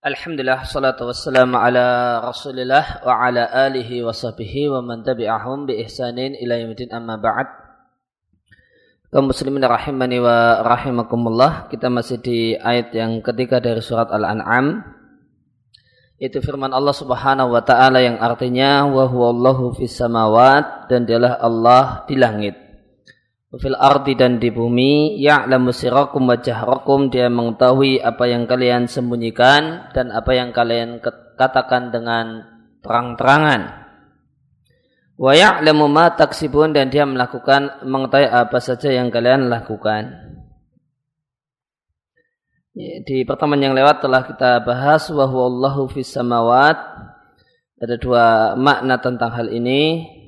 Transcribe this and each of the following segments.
Alhamdulillah salatu wassalamu ala Rasulillah wa ala alihi wa sahbihi wa man tabi'ahum bi ihsanin ila yaumil amma ba'd. Kaum muslimin rahimani wa rahimakumullah, kita masih di ayat yang ketiga dari surat Al-An'am. Itu firman Allah Subhanahu wa taala yang artinya wa huwallahu fis samawat dan dialah Allah di langit fil ardi dan di bumi ya'lamu sirakum wa jahrakum dia mengetahui apa yang kalian sembunyikan dan apa yang kalian katakan dengan terang-terangan. Wa ya'lamu ma taksibun dan dia melakukan mengetahui apa saja yang kalian lakukan. Di pertemuan yang lewat telah kita bahas wa huwallahu fis samawat. Ada dua makna tentang hal ini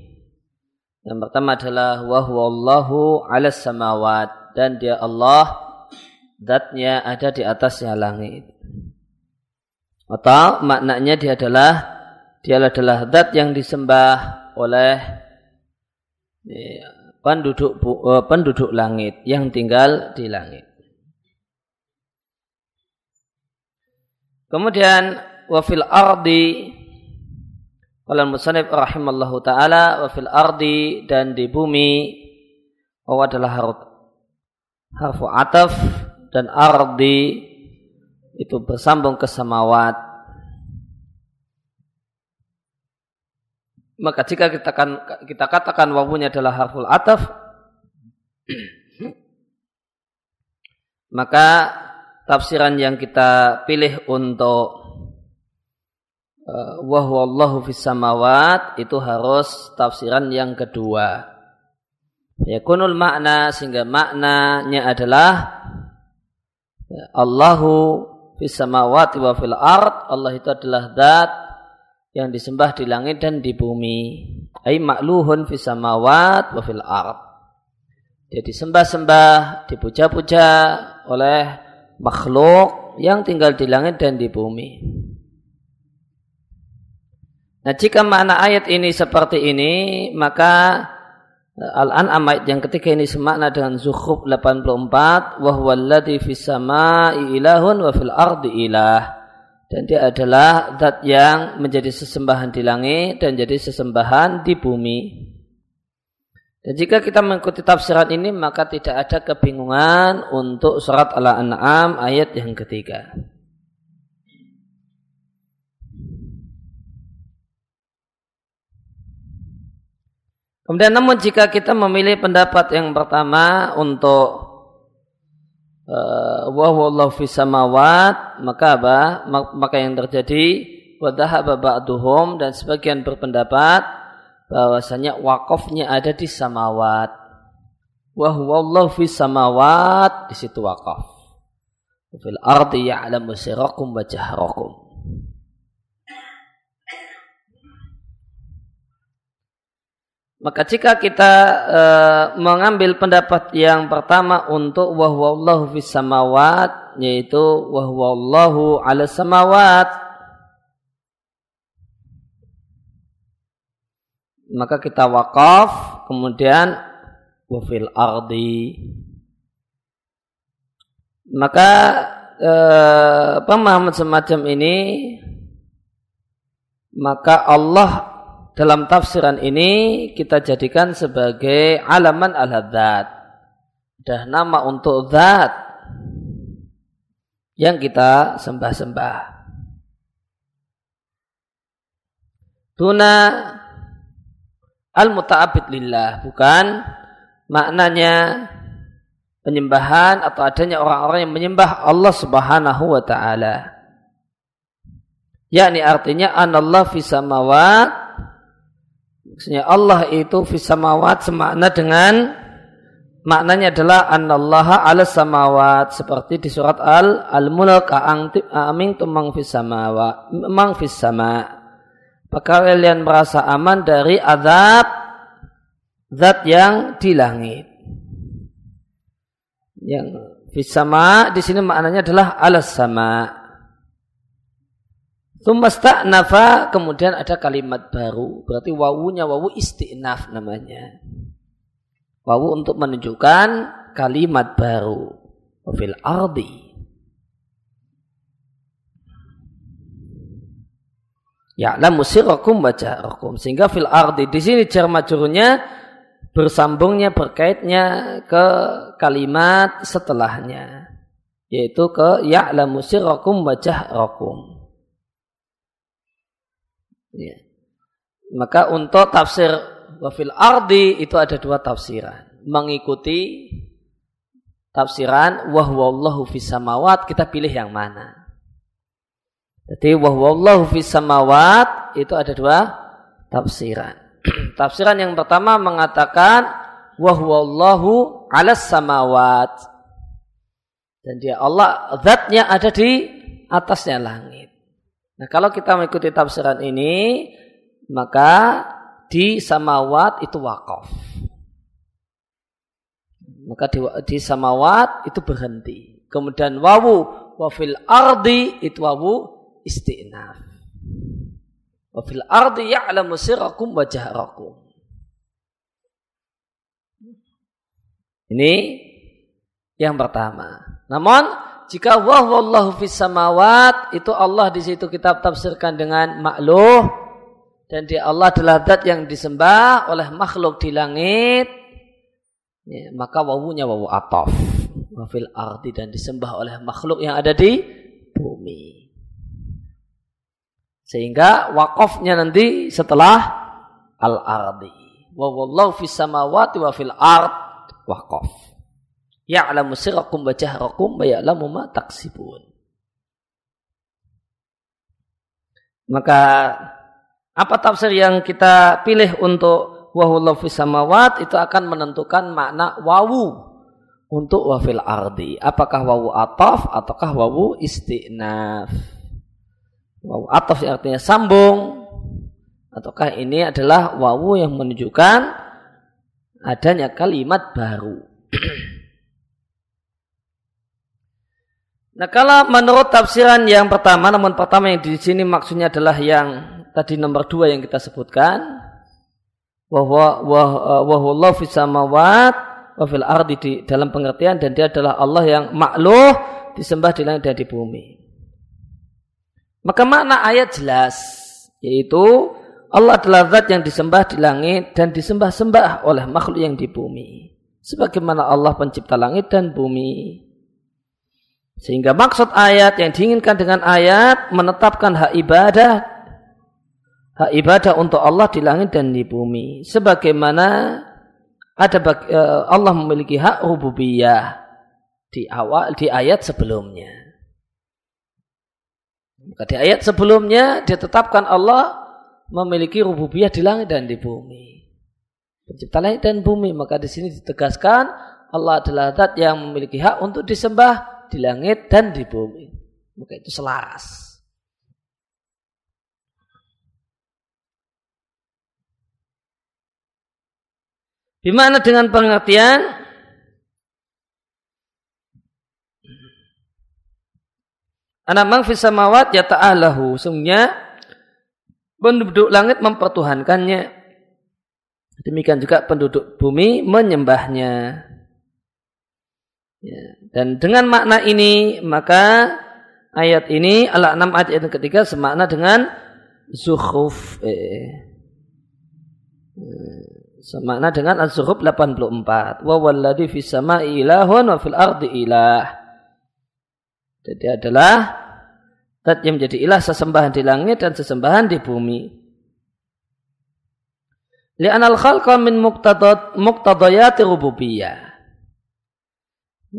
yang pertama adalah wahwallahu ala samawat dan dia Allah zatnya ada di atasnya langit. Atau maknanya dia adalah dia adalah zat yang disembah oleh penduduk eh, penduduk langit yang tinggal di langit. Kemudian wafil ardi Qala musannif rahimallahu taala wa fil ardi dan di bumi bahwa adalah harf harfu ataf dan ardi itu bersambung ke samawat. Maka jika kita, kan, kita katakan wawunya adalah harful ataf maka tafsiran yang kita pilih untuk Eh, wahwallahu fis samawat itu harus tafsiran yang kedua. Ya kunul makna sehingga maknanya adalah ya, Allahu fis samawati wa fil ard. Allah itu adalah zat yang disembah di langit dan di bumi. Ai makluhun fis samawat wa fil ard. Dia disembah-sembah, dipuja-puja oleh makhluk yang tinggal di langit dan di bumi. Nah jika makna ayat ini seperti ini maka eh, Al-An'am ayat yang ketiga ini semakna dengan Zuhruf 84 wahwalladzi fis sama'i ilahun wa fil ardi ilah dan dia adalah zat yang menjadi sesembahan di langit dan jadi sesembahan di bumi. Dan jika kita mengikuti tafsiran ini maka tidak ada kebingungan untuk surat Al-An'am ayat yang ketiga. Kemudian namun jika kita memilih pendapat yang pertama untuk uh, wahwallahu fis samawat maka apa? Maka yang terjadi wadahaba ba'duhum dan sebagian berpendapat bahwasanya wakafnya ada di samawat. Wahwallahu fis samawat di situ wakaf. Fil ardi ya'lamu sirakum wa jahrakum. Maka jika kita e, mengambil pendapat yang pertama untuk wahwallahu fis samawat yaitu wahwallahu ala samawat maka kita wakaf kemudian wafil ardi. Maka e, pemahaman semacam ini maka Allah dalam tafsiran ini kita jadikan sebagai alaman al-hadat. Dah nama untuk zat yang kita sembah-sembah. Tuna al-muta'abid lillah. Bukan maknanya penyembahan atau adanya orang-orang yang menyembah Allah subhanahu wa ta'ala. Yakni artinya anallah fi samawat Maksudnya Allah itu fisamawat semakna dengan maknanya adalah anallaha ala samawat seperti di surat al al mulk amin tumang fisamawa mang fisama apakah kalian merasa aman dari azab zat yang di langit? Yang fisama di sini maknanya adalah alas sama nafa kemudian ada kalimat baru. Berarti wawunya wawu isti'naf namanya. Wawu untuk menunjukkan kalimat baru. Fil ardi. Ya'lamu sirrakum wa jahrakum. Sehingga fil ardi di sini jar bersambungnya berkaitnya ke kalimat setelahnya yaitu ke ya'lamu sirrakum wa jahrakum. Ya. Maka untuk tafsir wafil ardi itu ada dua tafsiran. Mengikuti tafsiran wahwallahu fis samawat kita pilih yang mana? Jadi wahwallahu fis samawat itu ada dua tafsiran. tafsiran yang pertama mengatakan wahwallahu alas samawat. Dan dia Allah zatnya ada di atasnya langit. Nah, kalau kita mengikuti tafsiran ini, maka di samawat itu wakaf. Maka di, di samawat itu berhenti. Kemudian wawu wafil ardi itu wawu istinaf. Wa fil ardi ya'lamu sirrakum wa jahrakum. Ini yang pertama. Namun jika wah wallahu fis samawat itu Allah di situ kita tafsirkan dengan makluh dan dia Allah adalah zat yang disembah oleh makhluk di langit ya, maka wawunya wawu ataf wafil ardi dan disembah oleh makhluk yang ada di bumi sehingga wakafnya nanti setelah al-ardi. Wa wallahu fis samawati wa ard wakaf. Ya'lamu sirrakum wa jahrakum wa ya'lamu ma taksibun. Maka apa tafsir yang kita pilih untuk wahullahu fis samawat itu akan menentukan makna wawu untuk wafil ardi. Apakah wawu ataf ataukah wawu istinaf? Wawu ataf artinya sambung. Ataukah ini adalah wawu yang menunjukkan adanya kalimat baru. nah kalau menurut tafsiran yang pertama, namun pertama yang di sini maksudnya adalah yang tadi nomor dua yang kita sebutkan. Wahwa wahullah fis samawat wa fil ardi di dalam pengertian dan dia adalah Allah yang makluh disembah di langit dan di bumi. Maka makna ayat jelas, yaitu Allah adalah zat yang disembah di langit dan disembah-sembah oleh makhluk yang di bumi. Sebagaimana Allah pencipta langit dan bumi. Sehingga maksud ayat yang diinginkan dengan ayat menetapkan hak ibadah hak ibadah untuk Allah di langit dan di bumi. Sebagaimana ada eh, Allah memiliki hak rububiyah di awal di ayat sebelumnya. Maka di ayat sebelumnya ditetapkan Allah memiliki rububiyah di langit dan di bumi. Pencipta langit dan bumi. Maka di sini ditegaskan Allah adalah zat yang memiliki hak untuk disembah di langit dan di bumi. Maka itu selaras. Di mana dengan pengertian Anak mang samawat ya ta'alahu. Sungguhnya penduduk langit mempertuhankannya. Demikian juga penduduk bumi menyembahnya. Ya. Dan dengan makna ini maka ayat ini al-6 ayat yang ketiga semakna dengan zuhruf. Eh. Semakna dengan az-zuhruf 84. Wa walladhi fis sama'i ilahun wa fil ardi ilah. Jadi adalah zat yang menjadi ilah sesembahan di langit dan sesembahan di bumi. Li'anal khalqa min muqtadayati rububiyah.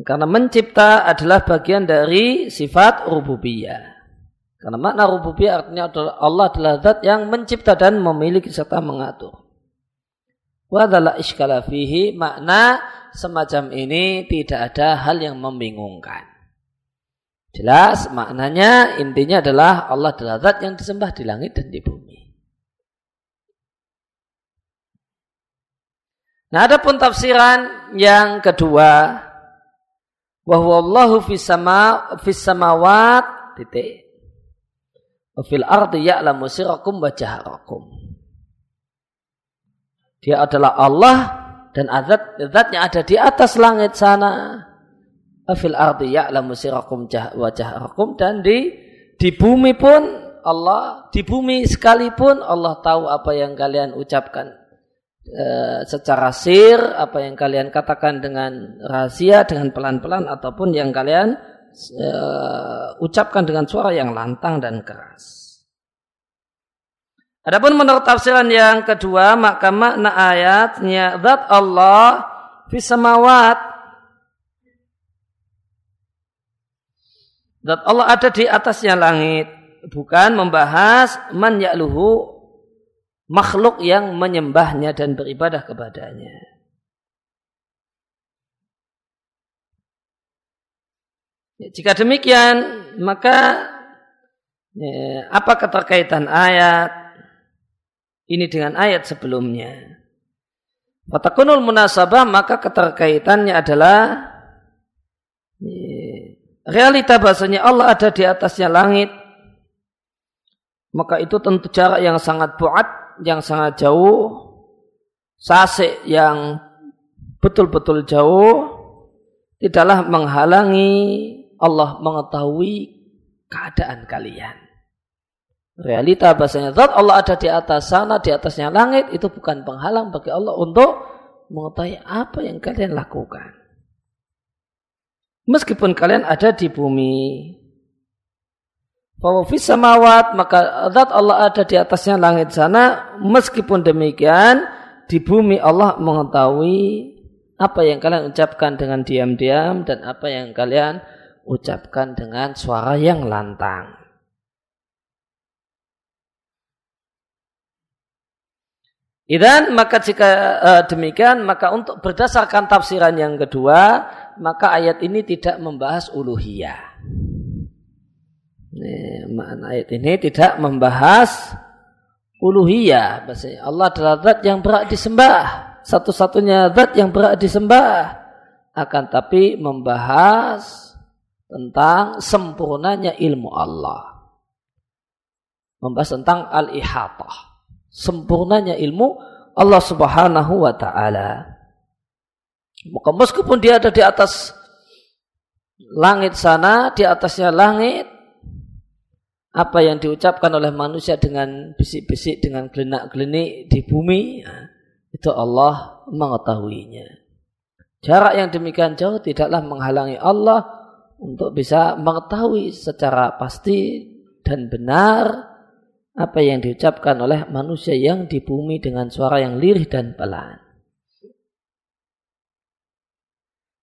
Karena mencipta adalah bagian dari sifat rububiyah. Karena makna rububiyah artinya adalah Allah adalah zat yang mencipta dan memiliki serta mengatur. Wadala iskala fihi makna semacam ini tidak ada hal yang membingungkan. Jelas maknanya intinya adalah Allah adalah zat yang disembah di langit dan di bumi. Nah, ada pun tafsiran yang kedua bahwa Allahu fis sama fis samawat titik. Wa fil ardi ya'lamu sirrakum wa jaharakum. Dia adalah Allah dan azat zatnya ada di atas langit sana. Fil ardi ya'lamu sirakum wa jahrakum dan di di bumi pun Allah di bumi sekalipun Allah tahu apa yang kalian ucapkan e, secara sir, apa yang kalian katakan dengan rahasia, dengan pelan-pelan ataupun yang kalian e, ucapkan dengan suara yang lantang dan keras. Adapun menurut tafsiran yang kedua, maka makna ayatnya zat Allah fi samawat. Zat Allah ada di atasnya langit, bukan membahas man ya'luhu makhluk yang menyembahnya dan beribadah kepadanya. Ya, jika demikian, maka ya, apa keterkaitan ayat ini dengan ayat sebelumnya. Fatakunul munasabah maka keterkaitannya adalah realita bahasanya Allah ada di atasnya langit. Maka itu tentu jarak yang sangat buat, yang sangat jauh, sasik yang betul-betul jauh, tidaklah menghalangi Allah mengetahui keadaan kalian. Realita bahasanya zat Allah ada di atas sana, di atasnya langit itu bukan penghalang bagi Allah untuk mengetahui apa yang kalian lakukan. Meskipun kalian ada di bumi. Bahwa samawat maka zat Allah ada di atasnya langit sana. Meskipun demikian di bumi Allah mengetahui apa yang kalian ucapkan dengan diam-diam dan apa yang kalian ucapkan dengan suara yang lantang. Idan maka jika uh, demikian maka untuk berdasarkan tafsiran yang kedua maka ayat ini tidak membahas uluhiyah. Ini, makna ayat ini tidak membahas uluhiyah. Bahasanya Allah adalah zat yang berat disembah. Satu-satunya zat yang berat disembah. Akan tapi membahas tentang sempurnanya ilmu Allah. Membahas tentang al-ihatah sempurnanya ilmu Allah Subhanahu wa taala. Maka meskipun dia ada di atas langit sana, di atasnya langit, apa yang diucapkan oleh manusia dengan bisik-bisik, dengan gelenak-gelenik di bumi, itu Allah mengetahuinya. Jarak yang demikian jauh tidaklah menghalangi Allah untuk bisa mengetahui secara pasti dan benar apa yang diucapkan oleh manusia yang di bumi dengan suara yang lirih dan pelan.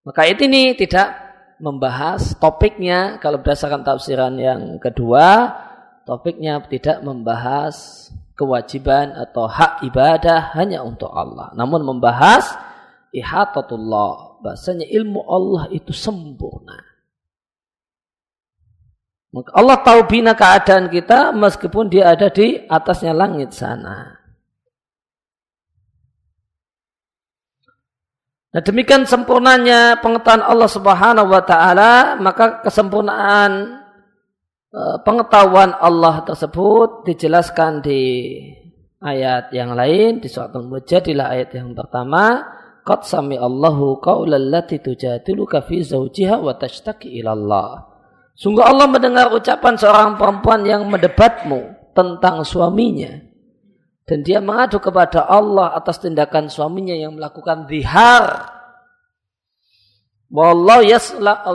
Maka itu ini tidak membahas topiknya kalau berdasarkan tafsiran yang kedua, topiknya tidak membahas kewajiban atau hak ibadah hanya untuk Allah, namun membahas ihatatullah, bahasanya ilmu Allah itu sempurna. Allah tahu bina keadaan kita meskipun dia ada di atasnya langit sana. Nah demikian sempurnanya pengetahuan Allah Subhanahu wa taala, maka kesempurnaan e, pengetahuan Allah tersebut dijelaskan di ayat yang lain di surat Al-Mujadilah ayat yang pertama, qad sami Allahu qaulal lati tujadiluka fi zawjiha wa tashtaki ila Allah. Sungguh Allah mendengar ucapan seorang perempuan yang mendebatmu tentang suaminya. Dan dia mengadu kepada Allah atas tindakan suaminya yang melakukan zihar. Wallahu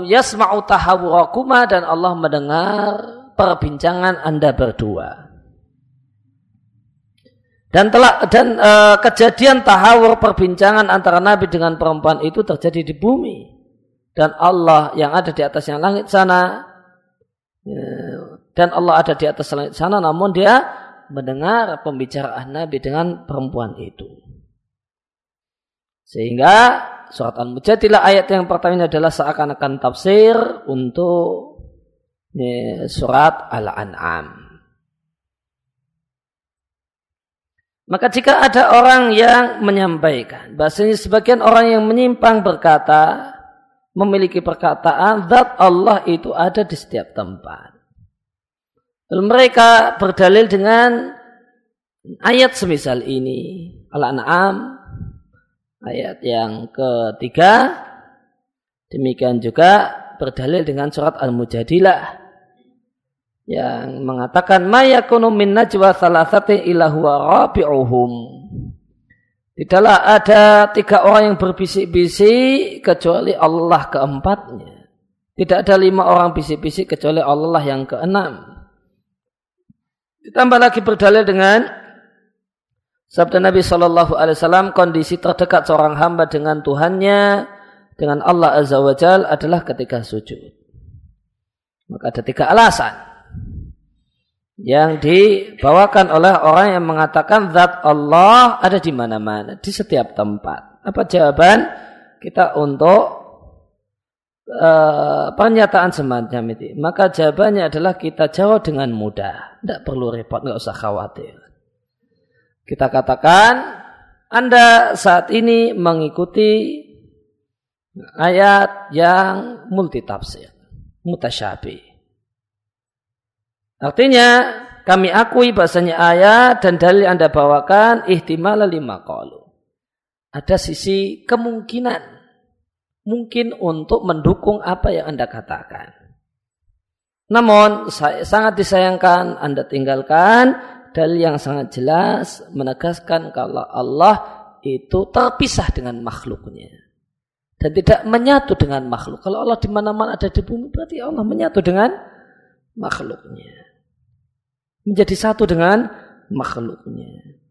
yasma'u tahawurakuma dan Allah mendengar perbincangan anda berdua. Dan telah dan e, kejadian tahawur perbincangan antara Nabi dengan perempuan itu terjadi di bumi. Dan Allah yang ada di atasnya langit sana Ya. dan Allah ada di atas langit sana namun dia mendengar pembicaraan Nabi dengan perempuan itu. Sehingga surat Al-Mujadilah ayat yang pertama ini adalah seakan-akan tafsir untuk surat Al-An'am. Maka jika ada orang yang menyampaikan, bahasanya sebagian orang yang menyimpang berkata, memiliki perkataan zat Allah itu ada di setiap tempat. Dan mereka berdalil dengan ayat semisal ini. Al-An'am ayat yang ketiga. Demikian juga berdalil dengan surat Al-Mujadilah yang mengatakan mayakunu min najwa salasatin illa huwa rabi'uhum. Tidaklah ada tiga orang yang berbisik-bisik kecuali Allah keempatnya. Tidak ada lima orang bisik-bisik kecuali Allah yang keenam. Ditambah lagi berdalil dengan sabda Nabi Shallallahu Alaihi Wasallam kondisi terdekat seorang hamba dengan Tuhannya dengan Allah Azza wa Jal adalah ketika sujud. Maka ada tiga alasan yang dibawakan oleh orang yang mengatakan zat Allah ada di mana-mana, di setiap tempat. Apa jawaban kita untuk uh, pernyataan semacam itu? Maka jawabannya adalah kita jawab dengan mudah, tidak perlu repot, nggak usah khawatir. Kita katakan Anda saat ini mengikuti ayat yang multitafsir, mutasyabih. Artinya kami akui bahasanya ayat dan dalil Anda bawakan ihtimal lima qalu. Ada sisi kemungkinan mungkin untuk mendukung apa yang Anda katakan. Namun sangat disayangkan Anda tinggalkan dalil yang sangat jelas menegaskan kalau Allah itu terpisah dengan makhluknya dan tidak menyatu dengan makhluk. Kalau Allah di mana-mana ada di bumi berarti Allah menyatu dengan makhluknya menjadi satu dengan makhluknya.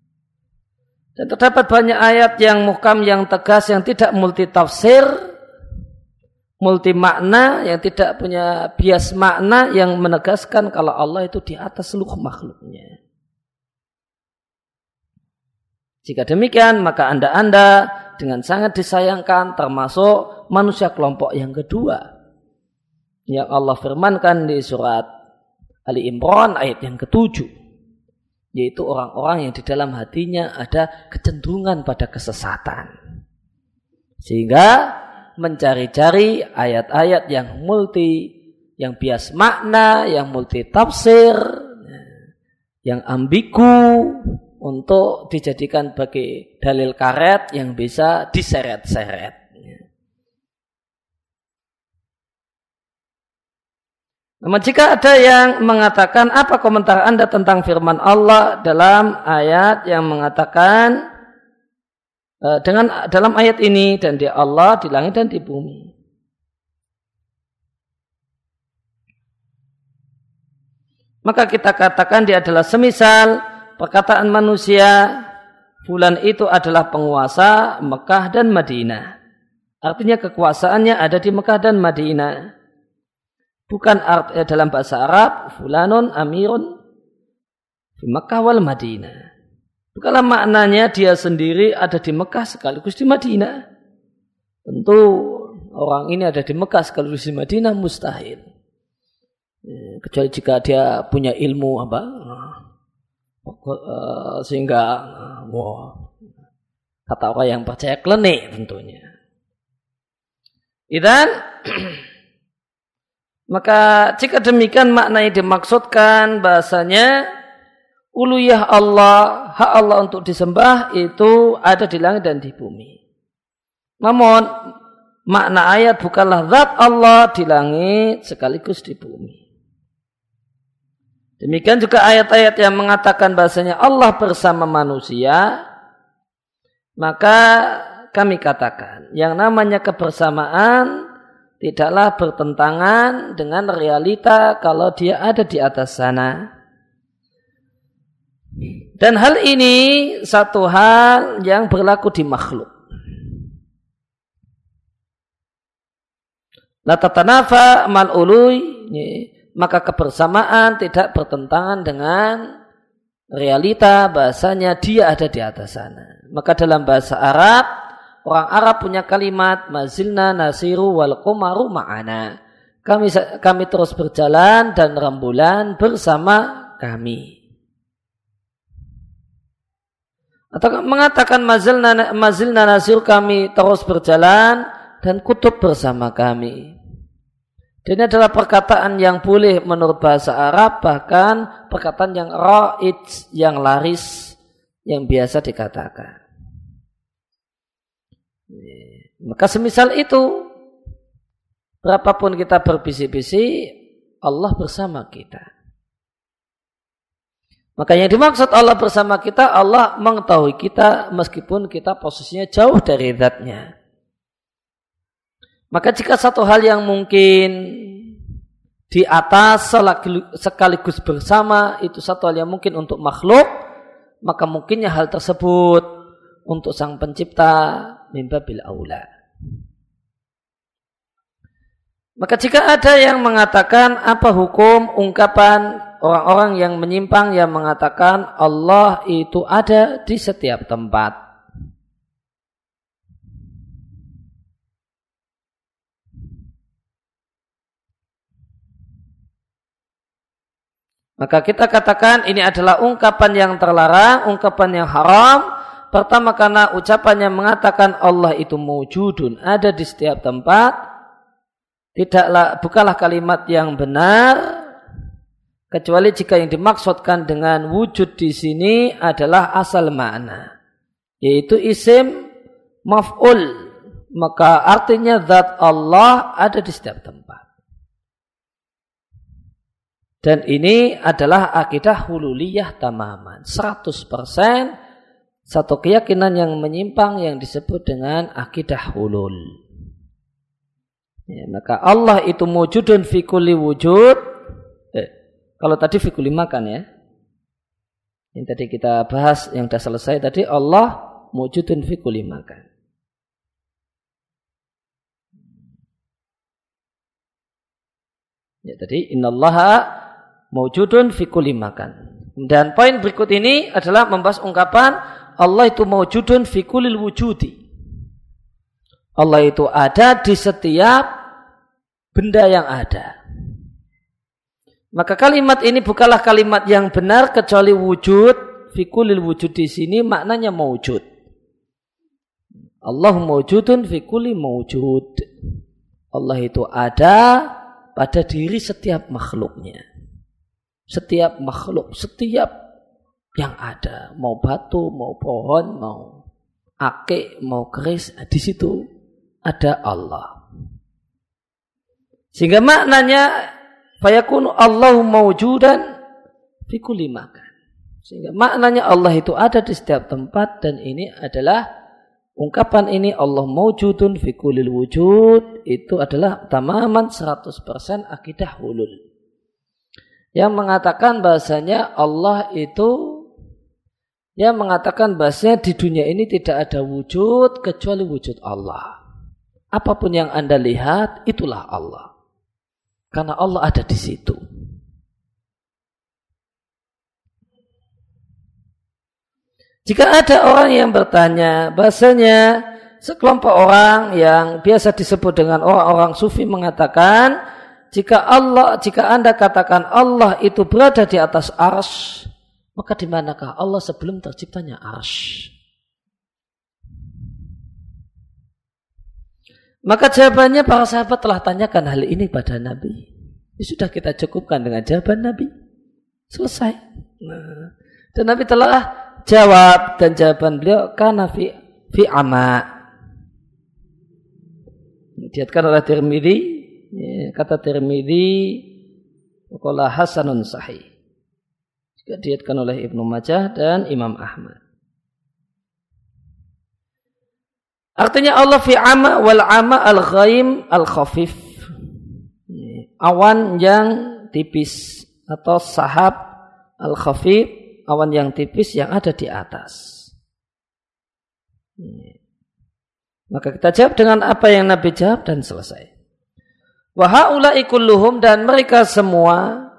Dan terdapat banyak ayat yang muhkam, yang tegas, yang tidak multi tafsir, multi makna, yang tidak punya bias makna, yang menegaskan kalau Allah itu di atas seluruh makhluknya. Jika demikian, maka anda-anda dengan sangat disayangkan termasuk manusia kelompok yang kedua. Yang Allah firmankan di surat Ali Imran ayat yang ketujuh. Yaitu orang-orang yang di dalam hatinya ada kecenderungan pada kesesatan. Sehingga mencari-cari ayat-ayat yang multi, yang bias makna, yang multi tafsir, yang ambigu untuk dijadikan sebagai dalil karet yang bisa diseret-seret. Namun jika ada yang mengatakan apa komentar Anda tentang firman Allah dalam ayat yang mengatakan dengan dalam ayat ini dan dia Allah di langit dan di bumi. Maka kita katakan dia adalah semisal perkataan manusia bulan itu adalah penguasa Mekah dan Madinah. Artinya kekuasaannya ada di Mekah dan Madinah. Bukan art, eh, dalam bahasa Arab, fulanun amirun di Mekah wal Madinah. Bukanlah maknanya dia sendiri ada di Mekah sekaligus di Madinah. Tentu orang ini ada di Mekah sekaligus di Madinah mustahil. Eh, kecuali jika dia punya ilmu apa eh, sehingga wow, kata orang yang percaya klenik tentunya. Dan Maka jika demikian makna yang dimaksudkan bahasanya uluyah Allah, hak Allah untuk disembah itu ada di langit dan di bumi. Namun makna ayat bukanlah zat Allah di langit sekaligus di bumi. Demikian juga ayat-ayat yang mengatakan bahasanya Allah bersama manusia, maka kami katakan yang namanya kebersamaan tidaklah bertentangan dengan realita kalau dia ada di atas sana. Dan hal ini satu hal yang berlaku di makhluk. La tatanafa mal ului maka kebersamaan tidak bertentangan dengan realita bahasanya dia ada di atas sana. Maka dalam bahasa Arab Orang Arab punya kalimat mazilna nasiru wal kumaru ma'ana. Kami kami terus berjalan dan rembulan bersama kami. Atau mengatakan mazilna, mazilna nasir kami terus berjalan dan kutub bersama kami. Dan ini adalah perkataan yang boleh menurut bahasa Arab bahkan perkataan yang ra'id yang laris yang biasa dikatakan. Maka semisal itu, berapapun kita berbisi-bisi, Allah bersama kita. Maka yang dimaksud Allah bersama kita, Allah mengetahui kita meskipun kita posisinya jauh dari zatnya. Maka jika satu hal yang mungkin di atas sekaligus bersama itu satu hal yang mungkin untuk makhluk, maka mungkinnya hal tersebut untuk sang pencipta mimba bil aula. Maka jika ada yang mengatakan apa hukum ungkapan orang-orang yang menyimpang yang mengatakan Allah itu ada di setiap tempat. Maka kita katakan ini adalah ungkapan yang terlarang, ungkapan yang haram. Pertama karena ucapannya mengatakan Allah itu mewujudun, ada di setiap tempat. Tidaklah bukanlah kalimat yang benar kecuali jika yang dimaksudkan dengan wujud di sini adalah asal makna yaitu isim maf'ul. Maka artinya zat Allah ada di setiap tempat. Dan ini adalah akidah hululiyah tamaman. 100% satu keyakinan yang menyimpang yang disebut dengan akidah hulul. Ya, maka Allah itu wujudun fi kulli wujud kalau tadi fikul makan ya. Yang tadi kita bahas yang sudah selesai tadi Allah mujudun fikul makan. Ya tadi innallaha mawjudun fi kulli makan. Dan poin berikut ini adalah membahas ungkapan Allah itu mawjudun fi kullil wujudi. Allah itu ada di setiap benda yang ada. Maka kalimat ini bukanlah kalimat yang benar kecuali wujud. Fikulil wujud di sini maknanya mewujud. Allah mewujudun fikuli mewujud. Allah itu ada pada diri setiap makhluknya. Setiap makhluk, setiap yang ada. Mau batu, mau pohon, mau akik, mau keris. Di situ ada Allah. Sehingga maknanya fayakunu Allahu mawjudan fi makan. Sehingga maknanya Allah itu ada di setiap tempat dan ini adalah ungkapan ini Allah mawjudun fi kullil wujud itu adalah tamaman 100% akidah hulul. Yang mengatakan bahasanya Allah itu yang mengatakan bahasanya di dunia ini tidak ada wujud kecuali wujud Allah. Apa pun yang Anda lihat itulah Allah. Karena Allah ada di situ. Jika ada orang yang bertanya, bahasanya sekelompok orang yang biasa disebut dengan orang-orang sufi mengatakan, jika Allah, jika anda katakan Allah itu berada di atas ars, maka di manakah Allah sebelum terciptanya ars? Maka jawabannya para sahabat telah tanyakan hal ini pada Nabi. Ini sudah kita cukupkan dengan jawaban Nabi. Selesai. Nah, dan Nabi telah jawab dan jawaban beliau karena fi fi ama. Diatkan oleh Tirmidzi, ya, kata Tirmidzi, qala hasanun sahih. Juga diatkan oleh Ibnu Majah dan Imam Ahmad. Artinya Allah fi ama wal ama al ghaim al khafif. Awan yang tipis atau sahab al khafif, awan yang tipis yang ada di atas. Maka kita jawab dengan apa yang Nabi jawab dan selesai. Wahaulai kulluhum dan mereka semua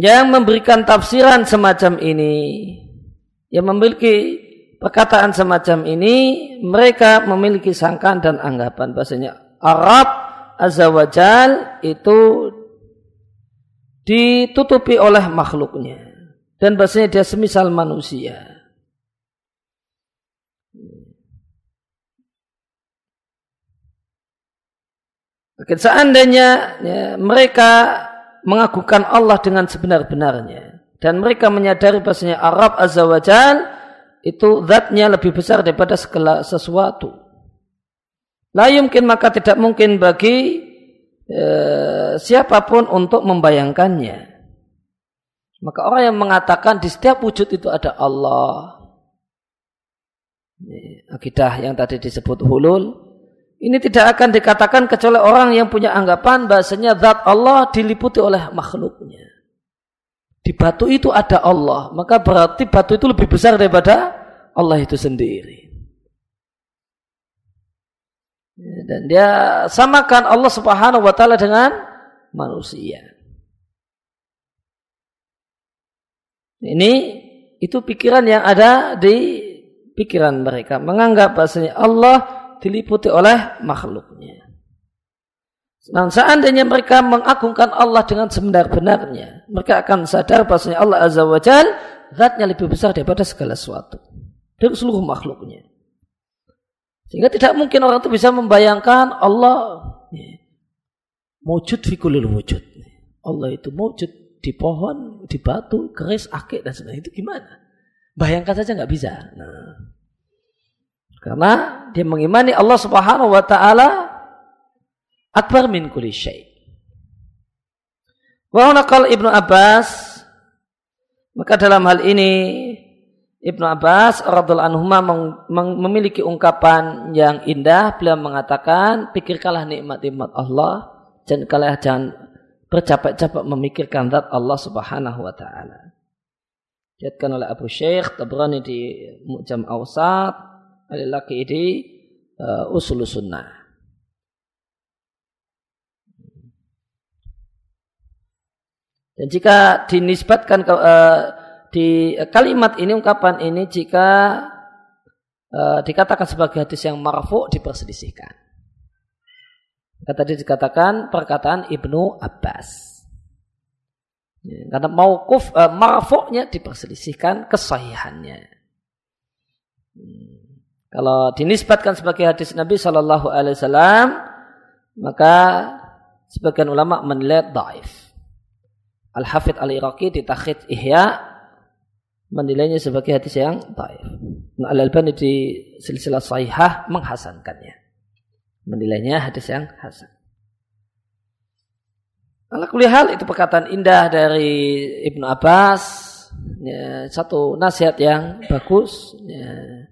yang memberikan tafsiran semacam ini, yang memiliki perkataan semacam ini, mereka memiliki sangkaan dan anggapan bahasanya Arab Azza wa Jal itu ditutupi oleh makhluknya dan bahasanya dia semisal manusia. Mungkin seandainya ya, mereka mengagungkan Allah dengan sebenar-benarnya dan mereka menyadari bahasanya Arab Azza wa itu zatnya lebih besar daripada segala sesuatu. La mungkin maka tidak mungkin bagi eh, siapa pun untuk membayangkannya. Maka orang yang mengatakan di setiap wujud itu ada Allah. Akidah yang tadi disebut hulul. Ini tidak akan dikatakan kecuali orang yang punya anggapan bahasanya zat Allah diliputi oleh makhluknya. Di batu itu ada Allah. Maka berarti batu itu lebih besar daripada Allah itu sendiri. Dan dia samakan Allah subhanahu wa ta'ala dengan manusia. Ini itu pikiran yang ada di pikiran mereka. Menganggap bahasanya Allah diliputi oleh makhluknya. Nah, seandainya mereka mengagungkan Allah dengan sebenar-benarnya, mereka akan sadar bahasanya Allah Azza wa Jal, zatnya lebih besar daripada segala sesuatu. Dari seluruh makhluknya. Sehingga tidak mungkin orang itu bisa membayangkan Allah ya, wujud fi wujud. Allah itu wujud di pohon, di batu, keris, akik dan sebagainya. Itu gimana? Bayangkan saja nggak bisa. Nah, karena dia mengimani Allah Subhanahu wa taala akbar min kulli syai. Wa Ibnu Abbas maka dalam hal ini Ibnu Abbas radhiallahu anhu memiliki ungkapan yang indah beliau mengatakan pikirkanlah nikmat-nikmat Allah dan kalian jangan bercapek-capek memikirkan zat Allah Subhanahu wa taala. Diatkan oleh Abu Syekh Tabrani di Mu'jam Awsat, Al-Laqi di uh, Usul Sunnah. Dan jika dinisbatkan ke, uh, di kalimat ini, ungkapan ini, jika uh, dikatakan sebagai hadis yang marfu diperselisihkan. Tadi dikatakan perkataan Ibnu Abbas. Ya, karena maukuf uh, marfu'nya diperselisihkan kesahihannya. Hmm. Kalau dinisbatkan sebagai hadis Nabi Shallallahu Alaihi Wasallam, maka sebagian ulama menilai daif. Al Hafidh Al Iraqi di Takhid Ihya menilainya sebagai hadis yang daif. Nah, Al Albani di silsilah sahihah menghasankannya menilainya hadis yang hasan. Ala hal itu perkataan indah dari Ibnu Abbas, ya, satu nasihat yang bagus. Ya.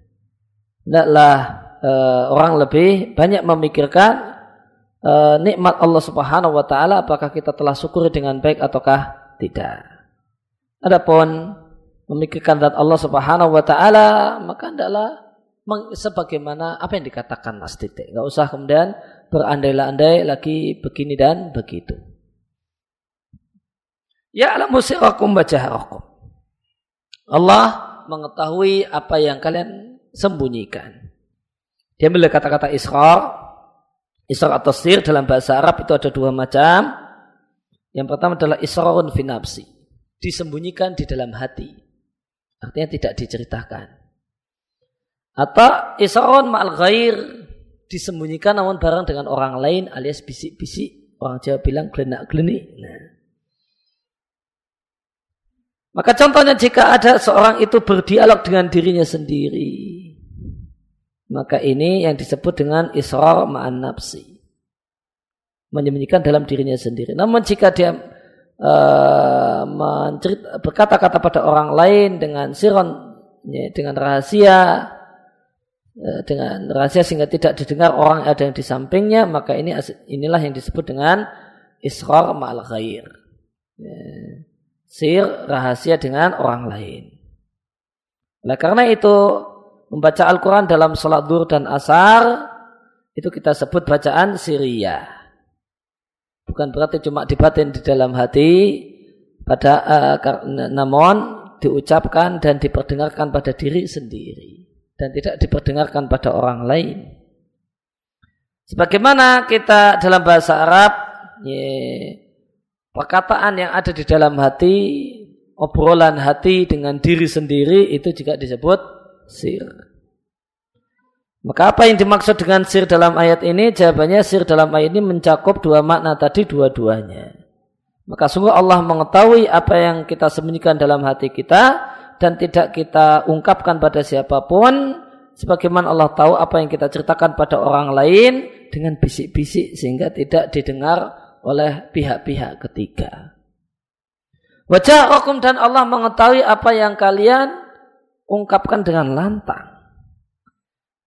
Tidaklah uh, orang lebih banyak memikirkan uh, nikmat Allah Subhanahu wa taala apakah kita telah syukur dengan baik ataukah tidak. Adapun memikirkan zat Allah Subhanahu wa taala maka adalah sebagaimana apa yang dikatakan Mas Titik. Nggak usah kemudian berandai-andai lagi begini dan begitu. Ya alam musirakum bajaharakum. Allah mengetahui apa yang kalian sembunyikan. Dia ambil kata-kata isra. Isra atau sir dalam bahasa Arab itu ada dua macam. Yang pertama adalah israrun finapsi. Disembunyikan di dalam hati. Artinya tidak diceritakan. Atau isron ma'al ghair disembunyikan namun barang dengan orang lain alias bisik-bisik. Orang Jawa bilang gelenak-gelenik. Nah. Maka contohnya jika ada seorang itu berdialog dengan dirinya sendiri. Maka ini yang disebut dengan israr ma'an nafsi. Menyembunyikan dalam dirinya sendiri. Namun jika dia uh, berkata-kata pada orang lain dengan siron, ya, dengan rahasia, Eh, dengan rahasia sehingga tidak didengar orang ada yang di sampingnya maka ini inilah yang disebut dengan israr ma'al ghair ya. sir rahasia dengan orang lain Nah karena itu membaca Al-Quran dalam sholat dur dan asar itu kita sebut bacaan Syria. Bukan berarti cuma dibatin di dalam hati, pada uh, namun diucapkan dan diperdengarkan pada diri sendiri dan tidak diperdengarkan pada orang lain. Sebagaimana kita dalam bahasa Arab, ye, perkataan yang ada di dalam hati, obrolan hati dengan diri sendiri itu juga disebut sir. Maka apa yang dimaksud dengan sir dalam ayat ini? Jawabannya sir dalam ayat ini mencakup dua makna tadi dua-duanya. Maka sungguh Allah mengetahui apa yang kita sembunyikan dalam hati kita dan tidak kita ungkapkan pada siapa pun sebagaimana Allah tahu apa yang kita ceritakan pada orang lain dengan bisik-bisik sehingga tidak didengar oleh pihak-pihak ketiga. Wajah hukum dan Allah mengetahui apa yang kalian ungkapkan dengan lantang.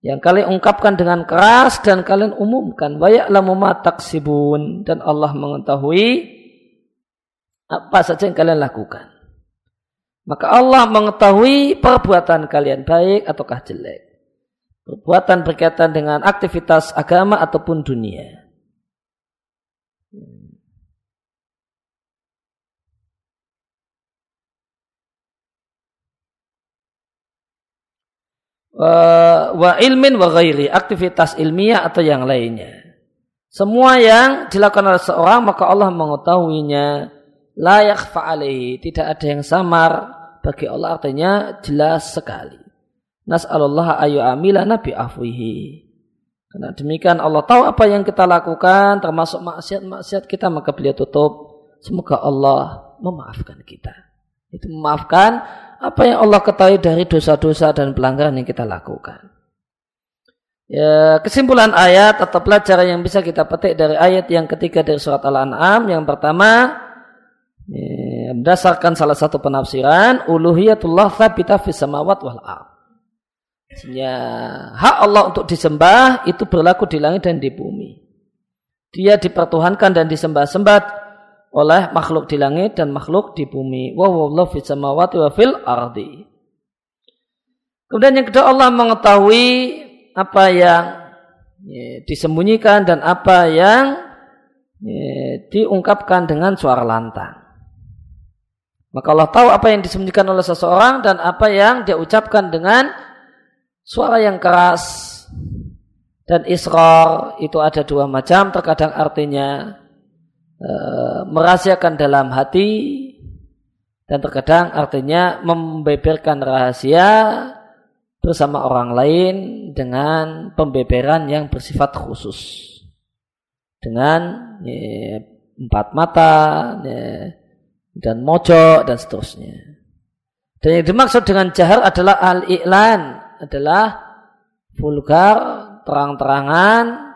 Yang kalian ungkapkan dengan keras dan kalian umumkan. Waya'lamu ma taksibun. Dan Allah mengetahui apa saja yang kalian lakukan. Maka Allah mengetahui perbuatan kalian baik ataukah jelek. Perbuatan berkaitan dengan aktivitas agama ataupun dunia. Wa ilmin wa ghairi, aktivitas ilmiah atau yang lainnya. Semua yang dilakukan oleh seorang maka Allah mengetahuinya layak fa'alaihi, tidak ada yang samar bagi Allah artinya jelas sekali. Nas'alullah ayu amila nabi afwihi. Karena demikian Allah tahu apa yang kita lakukan termasuk maksiat-maksiat kita maka beliau tutup. Semoga Allah memaafkan kita. Itu memaafkan apa yang Allah ketahui dari dosa-dosa dan pelanggaran yang kita lakukan. Ya, kesimpulan ayat atau pelajaran yang bisa kita petik dari ayat yang ketiga dari surat Al-An'am yang pertama ya, berdasarkan salah satu penafsiran uluhiyatullah thabita fis samawat wal ard. Ya, hak Allah untuk disembah itu berlaku di langit dan di bumi. Dia dipertuhankan dan disembah-sembah oleh makhluk di langit dan makhluk di bumi. Wa wallahu fis samawati wa fil ardi. Kemudian yang kedua Allah mengetahui apa yang ya, disembunyikan dan apa yang ya, diungkapkan dengan suara lantang. Maka Allah tahu apa yang disembunyikan oleh seseorang dan apa yang dia ucapkan dengan suara yang keras. Dan israr itu ada dua macam, terkadang artinya Eh, merahasiakan dalam hati dan terkadang artinya membeberkan rahasia bersama orang lain dengan pembeberan yang bersifat khusus dengan ya, empat mata ya, dan mojok dan seterusnya. Dan yang dimaksud dengan jahar adalah al-i'lan adalah vulgar, terang-terangan,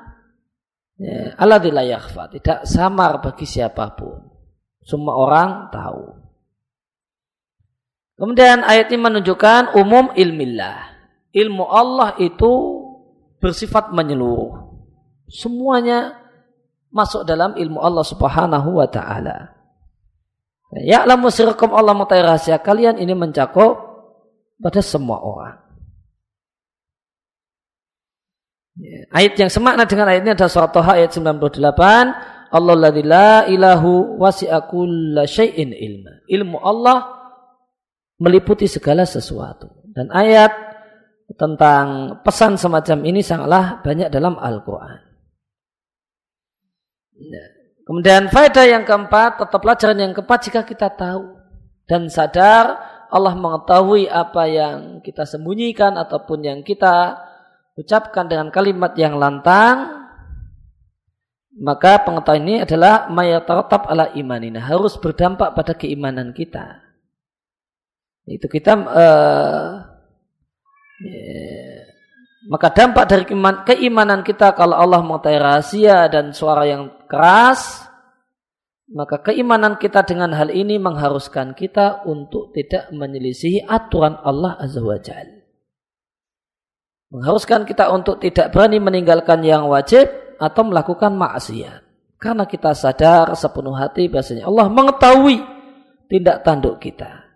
Ya, Allah tidak samar bagi siapa pun. Semua orang tahu. Kemudian ayat ini menunjukkan umum ilmillah. Ilmu Allah itu bersifat menyeluruh. Semuanya masuk dalam ilmu Allah subhanahu wa ta'ala. Ya'lamu sirkum Allah mengetahui rahasia kalian ini mencakup pada semua orang. Ya. Ayat yang semakna dengan ayat ini adalah surat Toha ayat 98. Allah la ilahu wasi'akulla syai'in ilma. Ilmu Allah meliputi segala sesuatu. Dan ayat tentang pesan semacam ini sangatlah banyak dalam Al-Quran. Ya. Kemudian faedah yang keempat, atau pelajaran yang keempat jika kita tahu dan sadar Allah mengetahui apa yang kita sembunyikan ataupun yang kita ucapkan dengan kalimat yang lantang. Maka pengetahuan ini adalah mayatarattab ala imanina. Harus berdampak pada keimanan kita. Itu kita uh, yeah. maka dampak dari keimanan kita kalau Allah mengetahui rahasia dan suara yang keras maka keimanan kita dengan hal ini mengharuskan kita untuk tidak menyelisihi aturan Allah Azza wa Jalla mengharuskan kita untuk tidak berani meninggalkan yang wajib atau melakukan maksiat. Karena kita sadar sepenuh hati bahasanya Allah mengetahui tindak tanduk kita.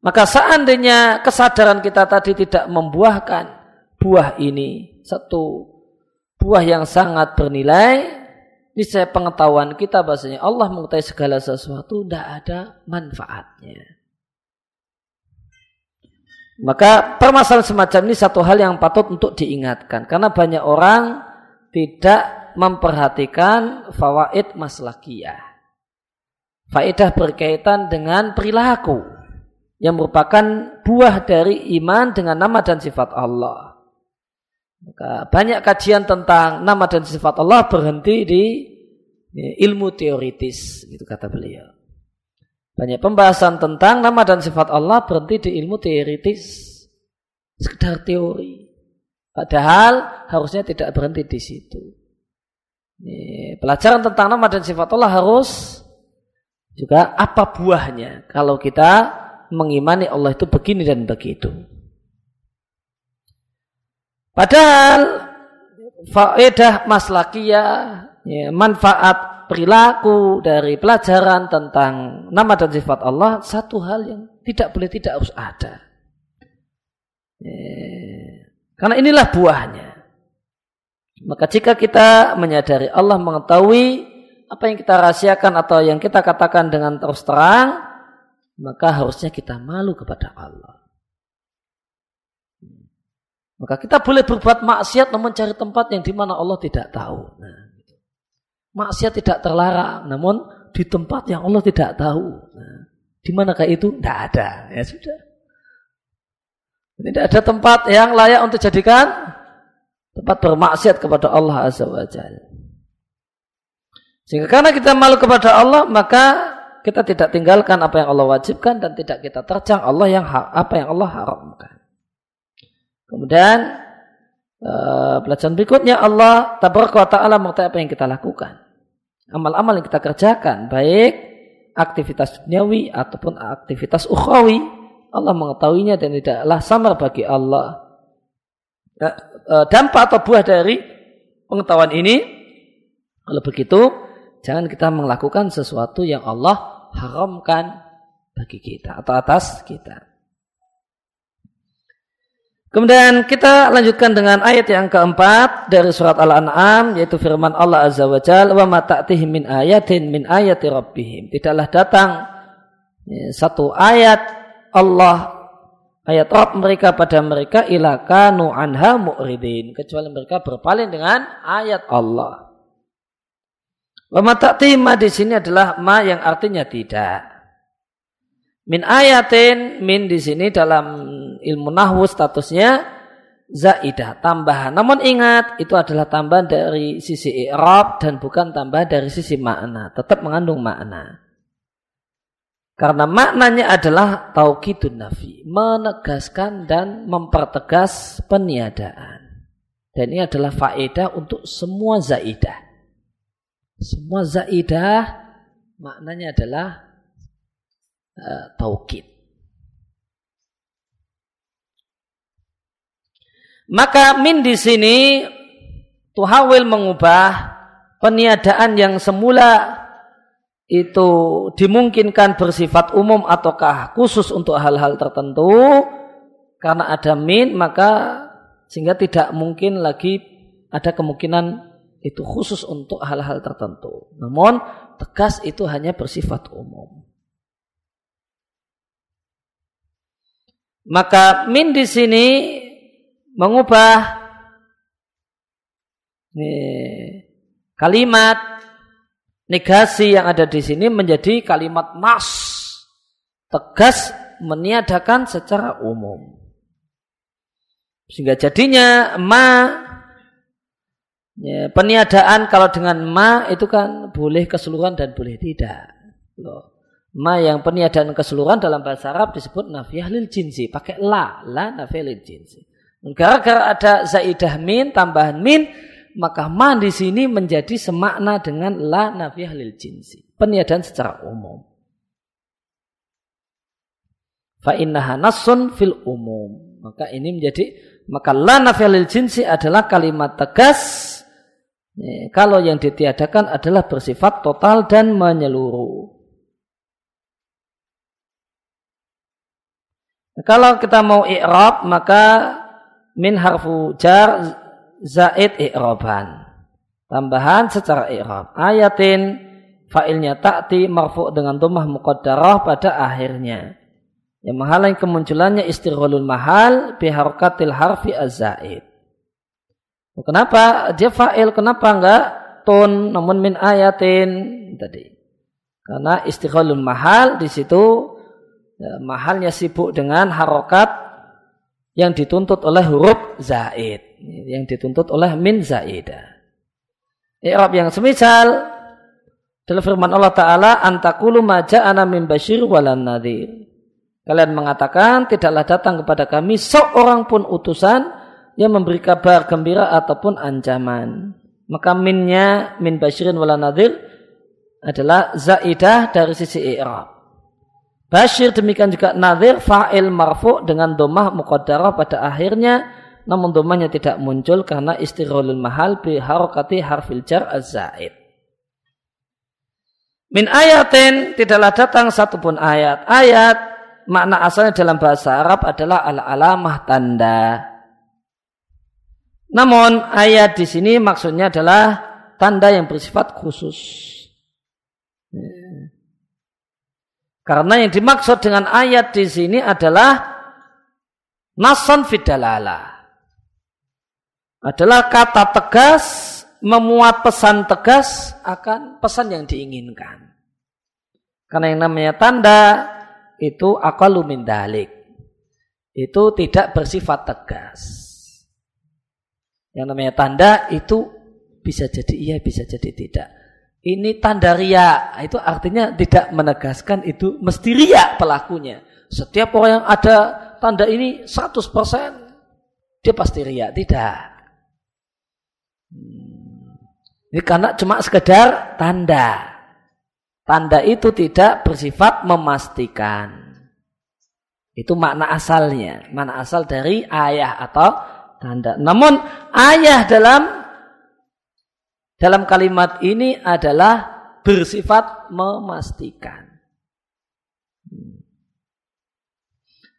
Maka seandainya kesadaran kita tadi tidak membuahkan buah ini satu buah yang sangat bernilai, niscaya pengetahuan kita bahasanya Allah mengetahui segala sesuatu tidak ada manfaatnya. Maka permasalahan semacam ini satu hal yang patut untuk diingatkan. Karena banyak orang tidak memperhatikan fawaid maslakiyah. Faedah berkaitan dengan perilaku yang merupakan buah dari iman dengan nama dan sifat Allah. Maka banyak kajian tentang nama dan sifat Allah berhenti di ilmu teoritis, itu kata beliau. Banyak pembahasan tentang nama dan sifat Allah berhenti di ilmu teoritis. Sekedar teori. Padahal harusnya tidak berhenti di situ. Pelajaran tentang nama dan sifat Allah harus juga apa buahnya kalau kita mengimani Allah itu begini dan begitu. Padahal faedah maslakiyah, ya, manfaat perilaku dari pelajaran tentang nama dan sifat Allah satu hal yang tidak boleh tidak harus ada. Ya, karena inilah buahnya. Maka jika kita menyadari Allah mengetahui apa yang kita rahasiakan atau yang kita katakan dengan terus terang, maka harusnya kita malu kepada Allah. Maka kita boleh berbuat maksiat namun cari tempat yang di mana Allah tidak tahu. Nah. Maksiat tidak terlarang, namun di tempat yang Allah tidak tahu. Nah, di manakah itu? Tidak ada. Ya sudah. Tidak ada tempat yang layak untuk jadikan tempat bermaksiat kepada Allah Azza wa. Sehingga karena kita malu kepada Allah, maka kita tidak tinggalkan apa yang Allah wajibkan dan tidak kita terjang Allah yang apa yang Allah haramkan. Kemudian uh, pelajaran berikutnya Allah tabaraka taala mengetahui apa yang kita lakukan. Amal-amal yang kita kerjakan baik aktivitas duniawi ataupun aktivitas ukhrawi Allah mengetahuinya dan tidaklah samar bagi Allah. Uh, dampak atau buah dari pengetahuan ini kalau begitu jangan kita melakukan sesuatu yang Allah haramkan bagi kita atau atas kita. Kemudian kita lanjutkan dengan ayat yang keempat dari surat Al-An'am yaitu firman Allah Azza wa Jalla wa ma min ayatin min ayati rabbihim. Tidaklah datang ya, satu ayat Allah ayat Rabb mereka pada mereka ila kanu anha mu'ridin kecuali mereka berpaling dengan ayat Allah. Wa ma di sini adalah ma yang artinya tidak. Min ayatin min di sini dalam ilmu nahwu statusnya zaidah tambahan. Namun ingat itu adalah tambahan dari sisi i'rab dan bukan tambahan dari sisi makna, tetap mengandung makna. Karena maknanya adalah taukidun nafi, menegaskan dan mempertegas peniadaan. Dan ini adalah faedah untuk semua zaidah. Semua zaidah maknanya adalah uh, taukid. Maka min di sini tuhawil mengubah peniadaan yang semula itu dimungkinkan bersifat umum ataukah khusus untuk hal-hal tertentu karena ada min maka sehingga tidak mungkin lagi ada kemungkinan itu khusus untuk hal-hal tertentu. Namun tegas itu hanya bersifat umum. Maka min di sini mengubah kalimat negasi yang ada di sini menjadi kalimat nas tegas meniadakan secara umum. Sehingga jadinya ma ya, peniadaan kalau dengan ma itu kan boleh keseluruhan dan boleh tidak. Loh. Ma yang peniadaan keseluruhan dalam bahasa Arab disebut nafiyah lil jinsi. Pakai la. La nafiyah lil jinsi. Gara-gara ada zaidah min, tambahan min, maka ma di sini menjadi semakna dengan la nafiyah lil jinsi. Peniadaan secara umum. Fa innaha nasun fil umum. Maka ini menjadi maka la nafiyah lil jinsi adalah kalimat tegas kalau yang ditiadakan adalah bersifat total dan menyeluruh. Kalau kita mau i'rab maka min harfu jar zaid i'raban. Tambahan secara i'rab. Ayatin fa'ilnya ta'ti marfu' dengan dhammah muqaddarah pada akhirnya. Yang menghalangi kemunculannya istighalul mahal biharkatil harfi az-zaid. Kenapa dia fa'il? Kenapa enggak tun namun min ayatin tadi? Karena istighalul mahal di situ ya, mahalnya sibuk dengan harokat yang dituntut oleh huruf zaid yang dituntut oleh min zaidah I'rab yang semisal dalam firman Allah Ta'ala antakulu maja'ana min basyir walan nadir kalian mengatakan tidaklah datang kepada kami seorang pun utusan yang memberi kabar gembira ataupun ancaman. Maka minnya min basyirin wala nadhir adalah zaidah dari sisi i'rab. Bashir demikian juga nadhir fa'il marfu dengan domah muqaddarah pada akhirnya namun domahnya tidak muncul karena istirolul mahal bi harokati harfil jar az-zaid. Min ayatin tidaklah datang satupun ayat. Ayat makna asalnya dalam bahasa Arab adalah al-alamah tanda. Namun ayat di sini maksudnya adalah tanda yang bersifat khusus. Karena yang dimaksud dengan ayat di sini adalah nasan fidalala. Adalah kata tegas memuat pesan tegas akan pesan yang diinginkan. Karena yang namanya tanda itu akalu dalik. Itu tidak bersifat tegas. Yang namanya tanda itu bisa jadi iya, bisa jadi tidak ini tanda ria itu artinya tidak menegaskan itu mesti ria pelakunya. Setiap orang yang ada tanda ini 100% dia pasti ria tidak. Hmm. ini karena cuma sekedar tanda. Tanda itu tidak bersifat memastikan. Itu makna asalnya. Makna asal dari ayah atau tanda. Namun ayah dalam dalam kalimat ini adalah bersifat memastikan.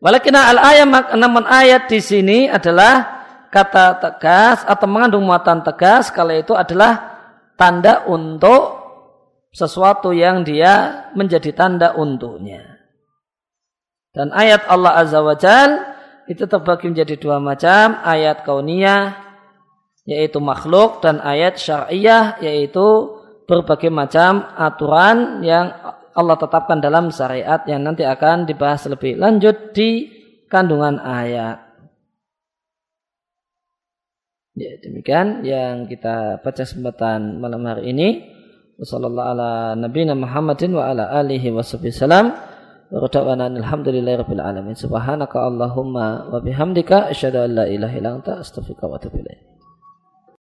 Walakin al ayat namun ayat di sini adalah kata tegas atau mengandung muatan tegas kalau itu adalah tanda untuk sesuatu yang dia menjadi tanda untuknya. Dan ayat Allah Azza wa Jal itu terbagi menjadi dua macam, ayat kauniyah yaitu makhluk dan ayat syariah yaitu berbagai macam aturan yang Allah tetapkan dalam syariat yang nanti akan dibahas lebih lanjut di kandungan ayat. Ya, demikian yang kita baca kesempatan malam hari ini. Wassallallahu ala nabiyina Muhammadin. Subhanaka Allahumma wa bihamdika asyhadu illa anta astaghfiruka.